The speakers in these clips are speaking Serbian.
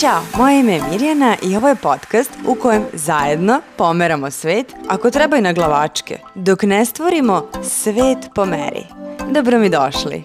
Ćao, moje ime je Mirjana i ovo je podcast u kojem zajedno pomeramo svet, ako treba i na glavačke, dok ne stvorimo svet po meri. Dobro mi došli.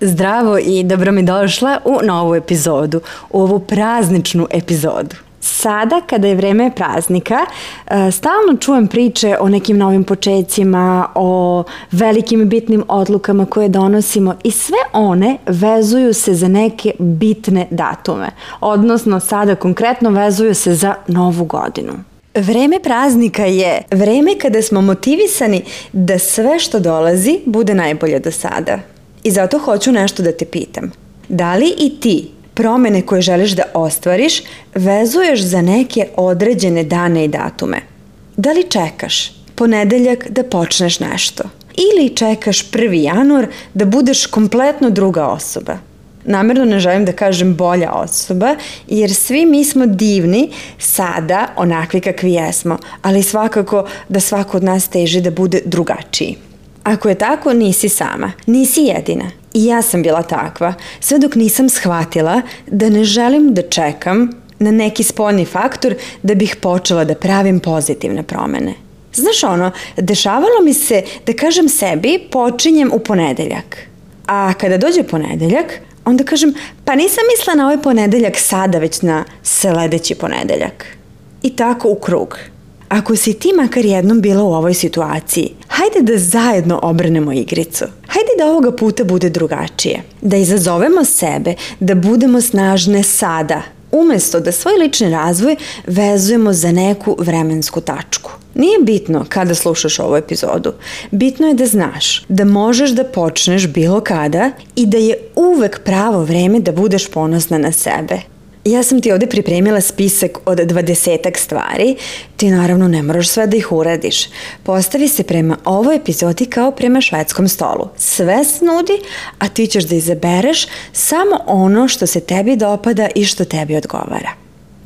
Zdravo i dobro mi došla u novu epizodu, u ovu prazničnu epizodu. Sada, kada je vreme praznika, e, stalno čujem priče o nekim novim početcima, o velikim bitnim odlukama koje donosimo i sve one vezuju se za neke bitne datume. Odnosno, sada konkretno vezuju se za novu godinu. Vreme praznika je vreme kada smo motivisani da sve što dolazi bude najbolje do sada. I zato hoću nešto da te pitam. Da li i ti promene koje želiš da ostvariš vezuješ za neke određene dane i datume. Da li čekaš ponedeljak da počneš nešto? Ili čekaš 1. januar da budeš kompletno druga osoba? Namerno ne želim da kažem bolja osoba, jer svi mi smo divni sada onakvi kakvi jesmo, ali svakako da svako od nas teži da bude drugačiji. Ako je tako, nisi sama, nisi jedina. I ja sam bila takva, sve dok nisam shvatila da ne želim da čekam na neki spoljni faktor da bih počela da pravim pozitivne promene. Znaš ono, dešavalo mi se da kažem sebi počinjem u ponedeljak. A kada dođe ponedeljak, onda kažem pa nisam mislila na ovaj ponedeljak sada već na sledeći ponedeljak. I tako u krug. Ako si ti makar jednom bila u ovoj situaciji, hajde da zajedno obrnemo igricu. Hajde da ovoga puta bude drugačije. Da izazovemo sebe, da budemo snažne sada, umesto da svoj lični razvoj vezujemo za neku vremensku tačku. Nije bitno kada slušaš ovu epizodu. Bitno je da znaš da možeš da počneš bilo kada i da je uvek pravo vreme da budeš ponosna na sebe ja sam ti ovde pripremila spisak od dvadesetak stvari, ti naravno ne moraš sve da ih uradiš. Postavi se prema ovoj epizodi kao prema švedskom stolu. Sve snudi, a ti ćeš da izabereš samo ono što se tebi dopada i što tebi odgovara.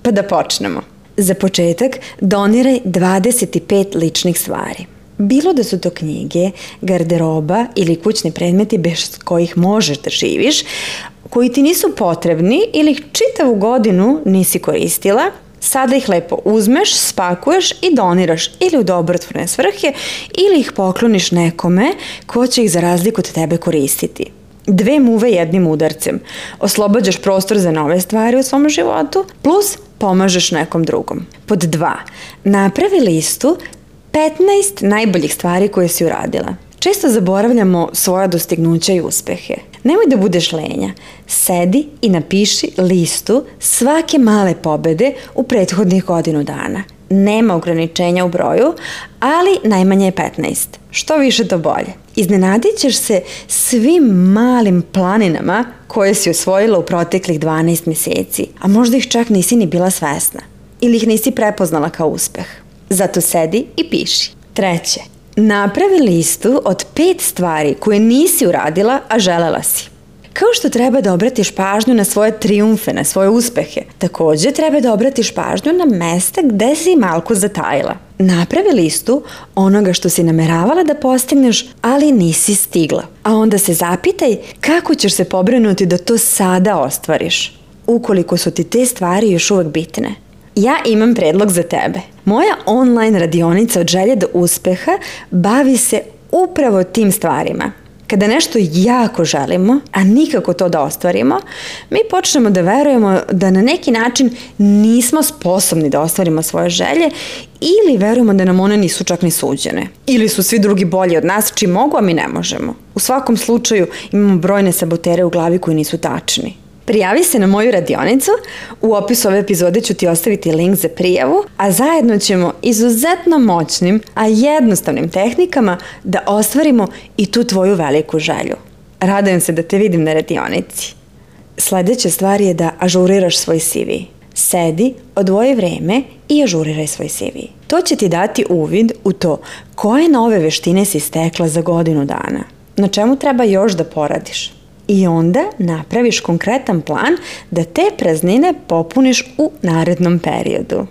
Pa da počnemo. Za početak doniraj 25 ličnih stvari. Bilo da su to knjige, garderoba ili kućni predmeti bez kojih možeš da živiš, koji ti nisu potrebni ili ih čitavu godinu nisi koristila, sada ih lepo uzmeš, spakuješ i doniraš ili u dobrotvorne svrhe ili ih pokloniš nekome ko će ih za razliku od tebe koristiti. Dve muve jednim udarcem. Oslobađaš prostor za nove stvari u svom životu, plus pomažeš nekom drugom. Pod dva, napravi listu 15 najboljih stvari koje si uradila. Često zaboravljamo svoja dostignuća i uspehe. Nemoj da budeš lenja. Sedi i napiši listu svake male pobede u prethodnih godinu dana. Nema ograničenja u broju, ali najmanje je 15. Što više to bolje. Iznenadit ćeš se svim malim planinama koje si osvojila u proteklih 12 meseci, a možda ih čak nisi ni bila svesna ili ih nisi prepoznala kao uspeh. Zato sedi i piši. Treće, Napravi listu od pet stvari koje nisi uradila, a želela si. Kao što treba da obratiš pažnju na svoje triumfe, na svoje uspehe, takođe treba da obratiš pažnju na mesta gde si malko zatajila. Napravi listu onoga što si nameravala da postigneš, ali nisi stigla. A onda se zapitaj kako ćeš se pobrinuti da to sada ostvariš, ukoliko su ti te stvari još uvek bitne. Ja imam predlog za tebe. Moja online radionica od želje do uspeha bavi se upravo tim stvarima. Kada nešto jako želimo, a nikako to da ostvarimo, mi počnemo da verujemo da na neki način nismo sposobni da ostvarimo svoje želje ili verujemo da nam one nisu čak ni suđene. Ili su svi drugi bolji od nas, čiji mogu, a mi ne možemo. U svakom slučaju imamo brojne sabotere u glavi koji nisu tačni. Prijavi se na moju radionicu, u opisu ove epizode ću ti ostaviti link za prijavu, a zajedno ćemo izuzetno moćnim, a jednostavnim tehnikama da ostvarimo i tu tvoju veliku želju. Radujem se da te vidim na radionici. Sledeća stvar je da ažuriraš svoj CV. Sedi, odvoji vreme i ažuriraj svoj CV. To će ti dati uvid u to koje nove veštine si stekla za godinu dana. Na čemu treba još da poradiš? i onda napraviš konkretan plan da te praznine popuniš u narednom periodu.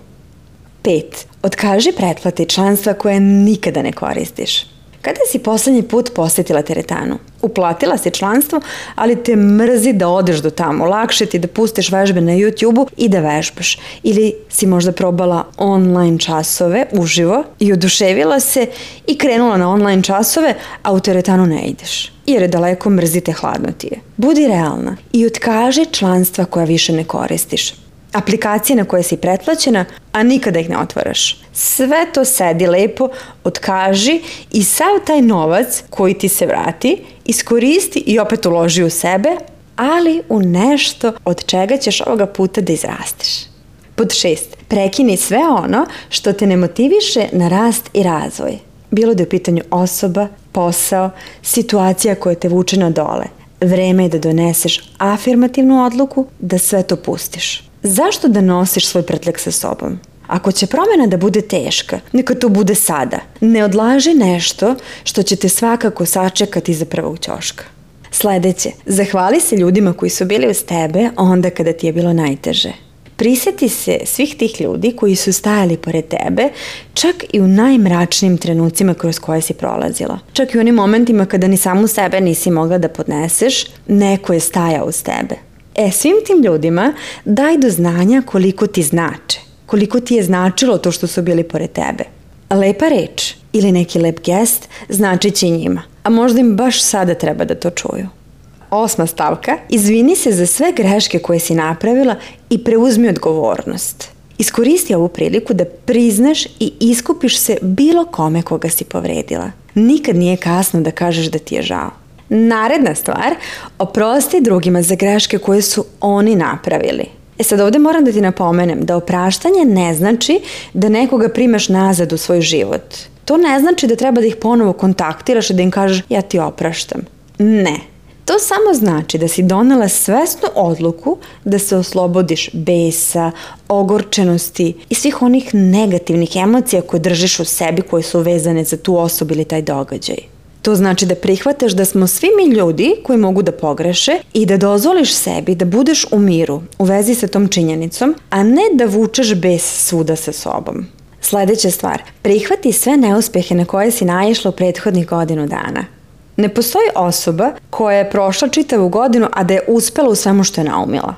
5. Otkaži pretplate članstva koje nikada ne koristiš. Kada si poslednji put posetila teretanu? uplatila si članstvo, ali te mrzi da odeš do tamo. Lakše ti da pustiš vežbe na YouTube-u i da vežbaš. Ili si možda probala online časove uživo i oduševila se i krenula na online časove, a u teretanu ne ideš jer je daleko mrzite hladno ti je. Budi realna i otkaži članstva koja više ne koristiš. Aplikacije na koje si pretplaćena, a nikada ih ne otvaraš sve to sedi lepo, otkaži i sav taj novac koji ti se vrati iskoristi i opet uloži u sebe, ali u nešto od čega ćeš ovoga puta da izrasteš. Pod šest, prekini sve ono što te ne motiviše na rast i razvoj. Bilo da je u pitanju osoba, posao, situacija koja te vuče na dole. Vreme je da doneseš afirmativnu odluku da sve to pustiš. Zašto da nosiš svoj pretlek sa sobom? Ako će promjena da bude teška, neka to bude sada. Ne odlaži nešto što će te svakako sačekati za prvog ćoška. Sledeće, zahvali se ljudima koji su bili uz tebe onda kada ti je bilo najteže. Prisjeti se svih tih ljudi koji su stajali pored tebe, čak i u najmračnijim trenucima kroz koje si prolazila. Čak i u onim momentima kada ni samu sebe nisi mogla da podneseš, neko je stajao uz tebe. E, svim tim ljudima daj do znanja koliko ti znače koliko ti je značilo to što su bili pored tebe. Lepa reč ili neki lep gest znači će njima, a možda im baš sada treba da to čuju. Osma stavka, izvini se za sve greške koje si napravila i preuzmi odgovornost. Iskoristi ovu priliku da priznaš i iskupiš se bilo kome koga si povredila. Nikad nije kasno da kažeš da ti je žao. Naredna stvar, oprosti drugima za greške koje su oni napravili. E sad ovde moram da ti napomenem da opraštanje ne znači da nekoga primaš nazad u svoj život. To ne znači da treba da ih ponovo kontaktiraš i da im kažeš ja ti opraštam. Ne. To samo znači da si donela svesnu odluku da se oslobodiš besa, ogorčenosti i svih onih negativnih emocija koje držiš u sebi koje su vezane za tu osobu ili taj događaj. To znači da prihvataš da smo svi mi ljudi koji mogu da pogreše i da dozvoliš sebi da budeš u miru u vezi sa tom činjenicom, a ne da vučeš bez svuda sa sobom. Sledeća stvar, prihvati sve neuspehe na koje si naišla u prethodnih godinu dana. Ne postoji osoba koja je prošla čitavu godinu, a da je uspela u svemu što je naumila.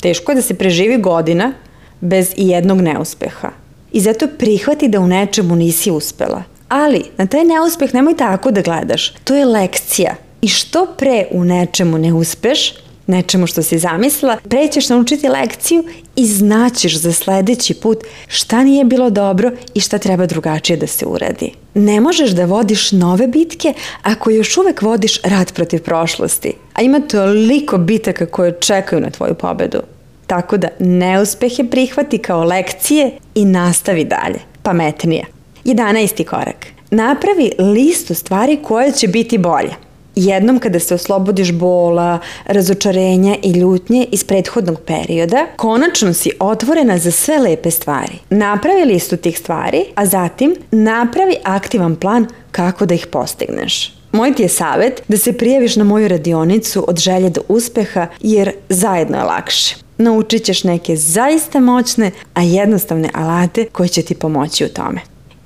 Teško je da se preživi godina bez i jednog neuspeha. I zato prihvati da u nečemu nisi uspela – Ali, na taj neuspeh nemoj tako da gledaš. To je lekcija. I što pre u nečemu ne uspeš, nečemu što si zamislila, pre ćeš naučiti lekciju i znaćeš za sledeći put šta nije bilo dobro i šta treba drugačije da se uradi. Ne možeš da vodiš nove bitke ako još uvek vodiš rat protiv prošlosti, a ima toliko bitaka koje čekaju na tvoju pobedu. Tako da neuspehe prihvati kao lekcije i nastavi dalje, pametnije. 11. korak. Napravi listu stvari koje će biti bolje. Jednom kada se oslobodiš bola, razočarenja i ljutnje iz prethodnog perioda, konačno si otvorena za sve lepe stvari. Napravi listu tih stvari, a zatim napravi aktivan plan kako da ih postigneš. Moj ti je savet da se prijaviš na moju radionicu od želje do uspeha jer zajedno je lakše. Naučit ćeš neke zaista moćne, a jednostavne alate koji će ti pomoći u tome.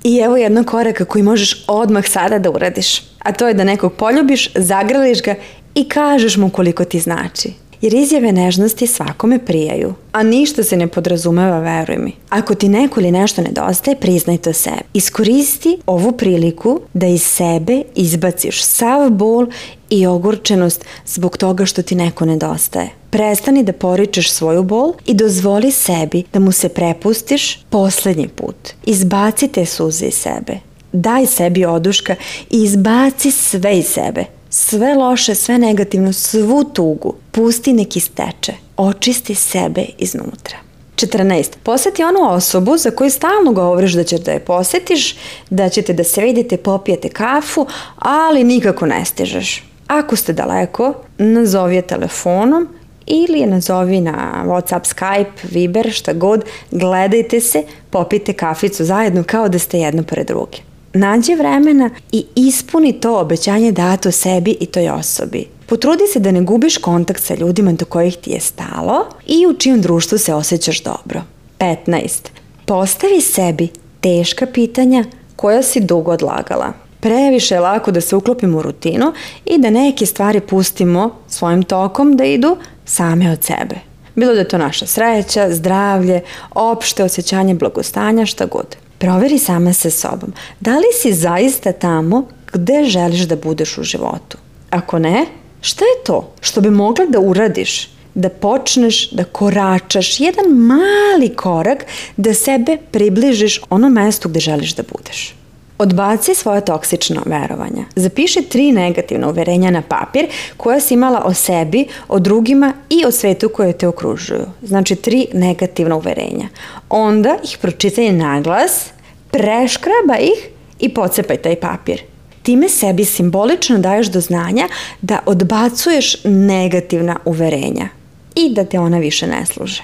I evo jednog koraka koji možeš odmah sada da uradiš. A to je da nekog poljubiš, zagrliš ga i kažeš mu koliko ti znači. Jer izjave nežnosti svakome prijaju. A ništa se ne podrazumeva, veruj mi. Ako ti neko ili nešto nedostaje, priznaj to sebi. Iskoristi ovu priliku da iz sebe izbaciš sav bol i ogorčenost zbog toga što ti neko nedostaje prestani da poričeš svoju bol i dozvoli sebi da mu se prepustiš poslednji put. Izbaci te suze iz sebe. Daj sebi oduška i izbaci sve iz sebe. Sve loše, sve negativno, svu tugu. Pusti neki steče. Očisti sebe iznutra. 14. Poseti onu osobu za koju stalno govoriš da ćeš da je posetiš, da ćete da se vidite, popijete kafu, ali nikako ne stižeš. Ako ste daleko, nazovi je telefonom ili je nazovi na Whatsapp, Skype, Viber, šta god, gledajte se, popite kaficu zajedno kao da ste jedno pored druge. Nađi vremena i ispuni to obećanje dato sebi i toj osobi. Potrudi se da ne gubiš kontakt sa ljudima do kojih ti je stalo i u čijem društvu se osjećaš dobro. 15. Postavi sebi teška pitanja koja si dugo odlagala. Previše je lako da se uklopimo u rutinu i da neke stvari pustimo svojim tokom da idu, same od sebe. Bilo da je to naša sreća, zdravlje, opšte osjećanje blagostanja, šta god. Proveri sama sa sobom. Da li si zaista tamo gde želiš da budeš u životu? Ako ne, šta je to što bi mogla da uradiš da počneš da koračaš jedan mali korak da sebe približiš onom mestu gde želiš da budeš. Odbaci svoja toksična verovanja. Zapiši tri negativna uverenja na papir koja si imala o sebi, o drugima i o svetu koje te okružuju. Znači tri negativna uverenja. Onda ih pročitaj na glas, preškraba ih i pocepaj taj papir. Time sebi simbolično daješ do znanja da odbacuješ negativna uverenja i da te ona više ne služe.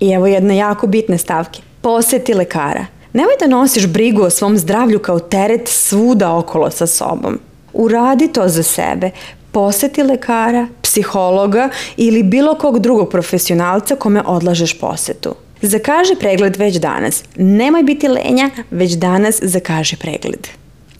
I evo jedne jako bitne stavke. Poseti lekara – Nemoj da nosiš brigu o svom zdravlju kao teret svuda okolo sa sobom. Uradi to za sebe. Poseti lekara, psihologa ili bilo kog drugog profesionalca kome odlažeš posetu. Zakaži pregled već danas. Nemoj biti lenja, već danas zakaži pregled.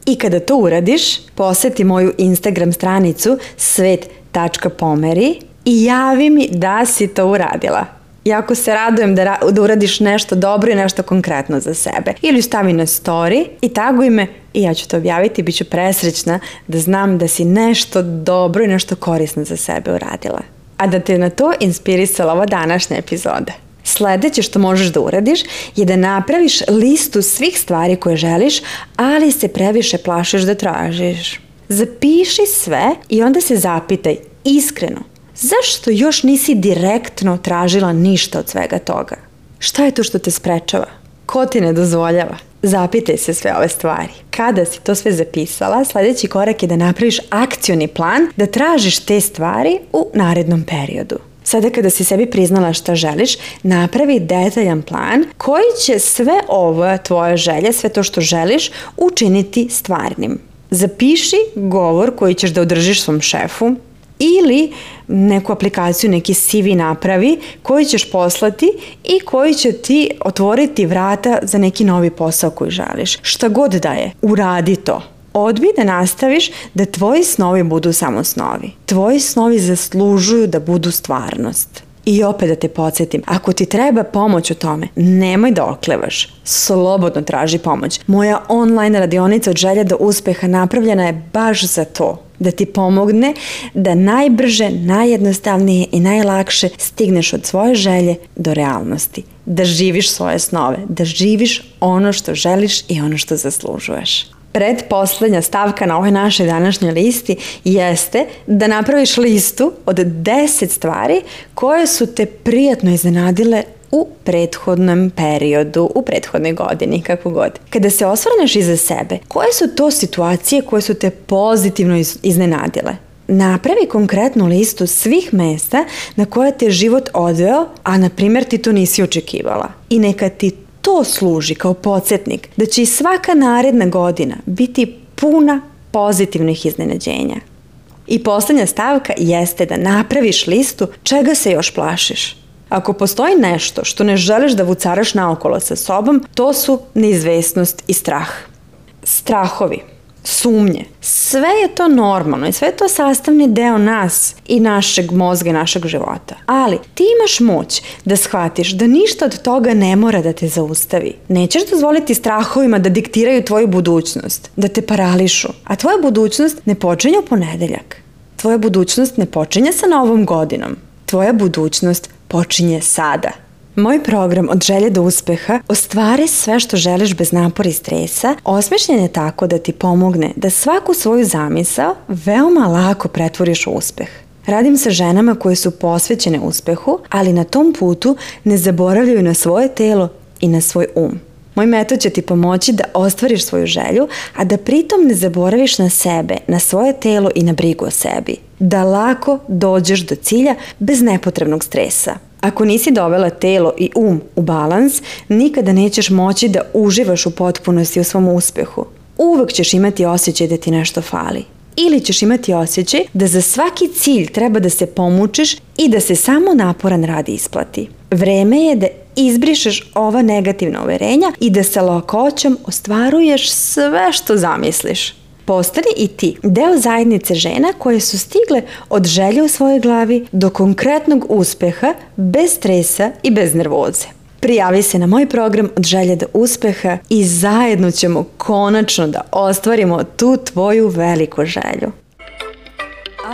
I kada to uradiš, poseti moju Instagram stranicu svet.pomeri i javi mi da si to uradila jako se radujem da, ra da uradiš nešto dobro i nešto konkretno za sebe. Ili stavi na story i taguj me i ja ću to objaviti i bit ću presrećna da znam da si nešto dobro i nešto korisno za sebe uradila. A da te na to inspirisala ova današnja epizoda. Sledeće što možeš da uradiš je da napraviš listu svih stvari koje želiš, ali se previše plašiš da tražiš. Zapiši sve i onda se zapitaj iskreno zašto još nisi direktno tražila ništa od svega toga? Šta je to što te sprečava? Ko ti ne dozvoljava? Zapitaj se sve ove stvari. Kada si to sve zapisala, sledeći korak je da napraviš akcioni plan da tražiš te stvari u narednom periodu. Sada kada si sebi priznala šta želiš, napravi detaljan plan koji će sve ovo tvoje želje, sve to što želiš, učiniti stvarnim. Zapiši govor koji ćeš da održiš svom šefu, ili neku aplikaciju, neki CV napravi koji ćeš poslati i koji će ti otvoriti vrata za neki novi posao koji želiš. Šta god da je, uradi to odbi da nastaviš da tvoji snovi budu samo snovi. Tvoji snovi zaslužuju da budu stvarnost. I opet da te podsjetim, ako ti treba pomoć u tome, nemoj da oklevaš. Slobodno traži pomoć. Moja online radionica od želja do uspeha napravljena je baš za to da ti pomogne da najbrže, najjednostavnije i najlakše stigneš od svoje želje do realnosti. Da živiš svoje snove, da živiš ono što želiš i ono što zaslužuješ predposlednja stavka na ovoj našoj današnjoj listi jeste da napraviš listu od 10 stvari koje su te prijatno iznenadile u prethodnom periodu, u prethodnoj godini, kako god. Kada se osvrneš iza sebe, koje su to situacije koje su te pozitivno iznenadile? Napravi konkretnu listu svih mesta na koje te život odveo, a na primjer ti to nisi očekivala. I neka ti to služi kao podsjetnik da će i svaka naredna godina biti puna pozitivnih iznenađenja. I poslednja stavka jeste da napraviš listu čega se još plašiš. Ako postoji nešto što ne želiš da vucaraš naokolo sa sobom, to su neizvestnost i strah. Strahovi, sumnje, sve je to normalno i sve je to sastavni deo nas i našeg mozga i našeg života. Ali ti imaš moć da shvatiš da ništa od toga ne mora da te zaustavi. Nećeš dozvoliti strahovima da diktiraju tvoju budućnost, da te parališu. A tvoja budućnost ne počinje u ponedeljak. Tvoja budućnost ne počinje sa novom godinom. Tvoja budućnost počinje sada. Moj program Od želje do uspeha ostvari sve što želiš bez napora i stresa, osmišljen je tako da ti pomogne da svaku svoju zamisao veoma lako pretvoriš u uspeh. Radim sa ženama koje su posvećene uspehu, ali na tom putu ne zaboravljaju na svoje telo i na svoj um. Moj metod će ti pomoći da ostvariš svoju želju, a da pritom ne zaboraviš na sebe, na svoje telo i na brigu o sebi – da lako dođeš do cilja bez nepotrebnog stresa. Ako nisi dovela telo i um u balans, nikada nećeš moći da uživaš u potpunosti u svom uspehu. Uvek ćeš imati osjećaj da ti nešto fali. Ili ćeš imati osjećaj da za svaki cilj treba da se pomučiš i da se samo naporan radi isplati. Vreme je da izbrišeš ova negativna uverenja i da sa lakoćom ostvaruješ sve što zamisliš. Postani i ti deo zajednice žena koje su stigle od želje u svojoj glavi do konkretnog uspeha bez stresa i bez nervoze. Prijavi se na moj program od želje do uspeha i zajedno ćemo konačno da ostvarimo tu tvoju veliku želju.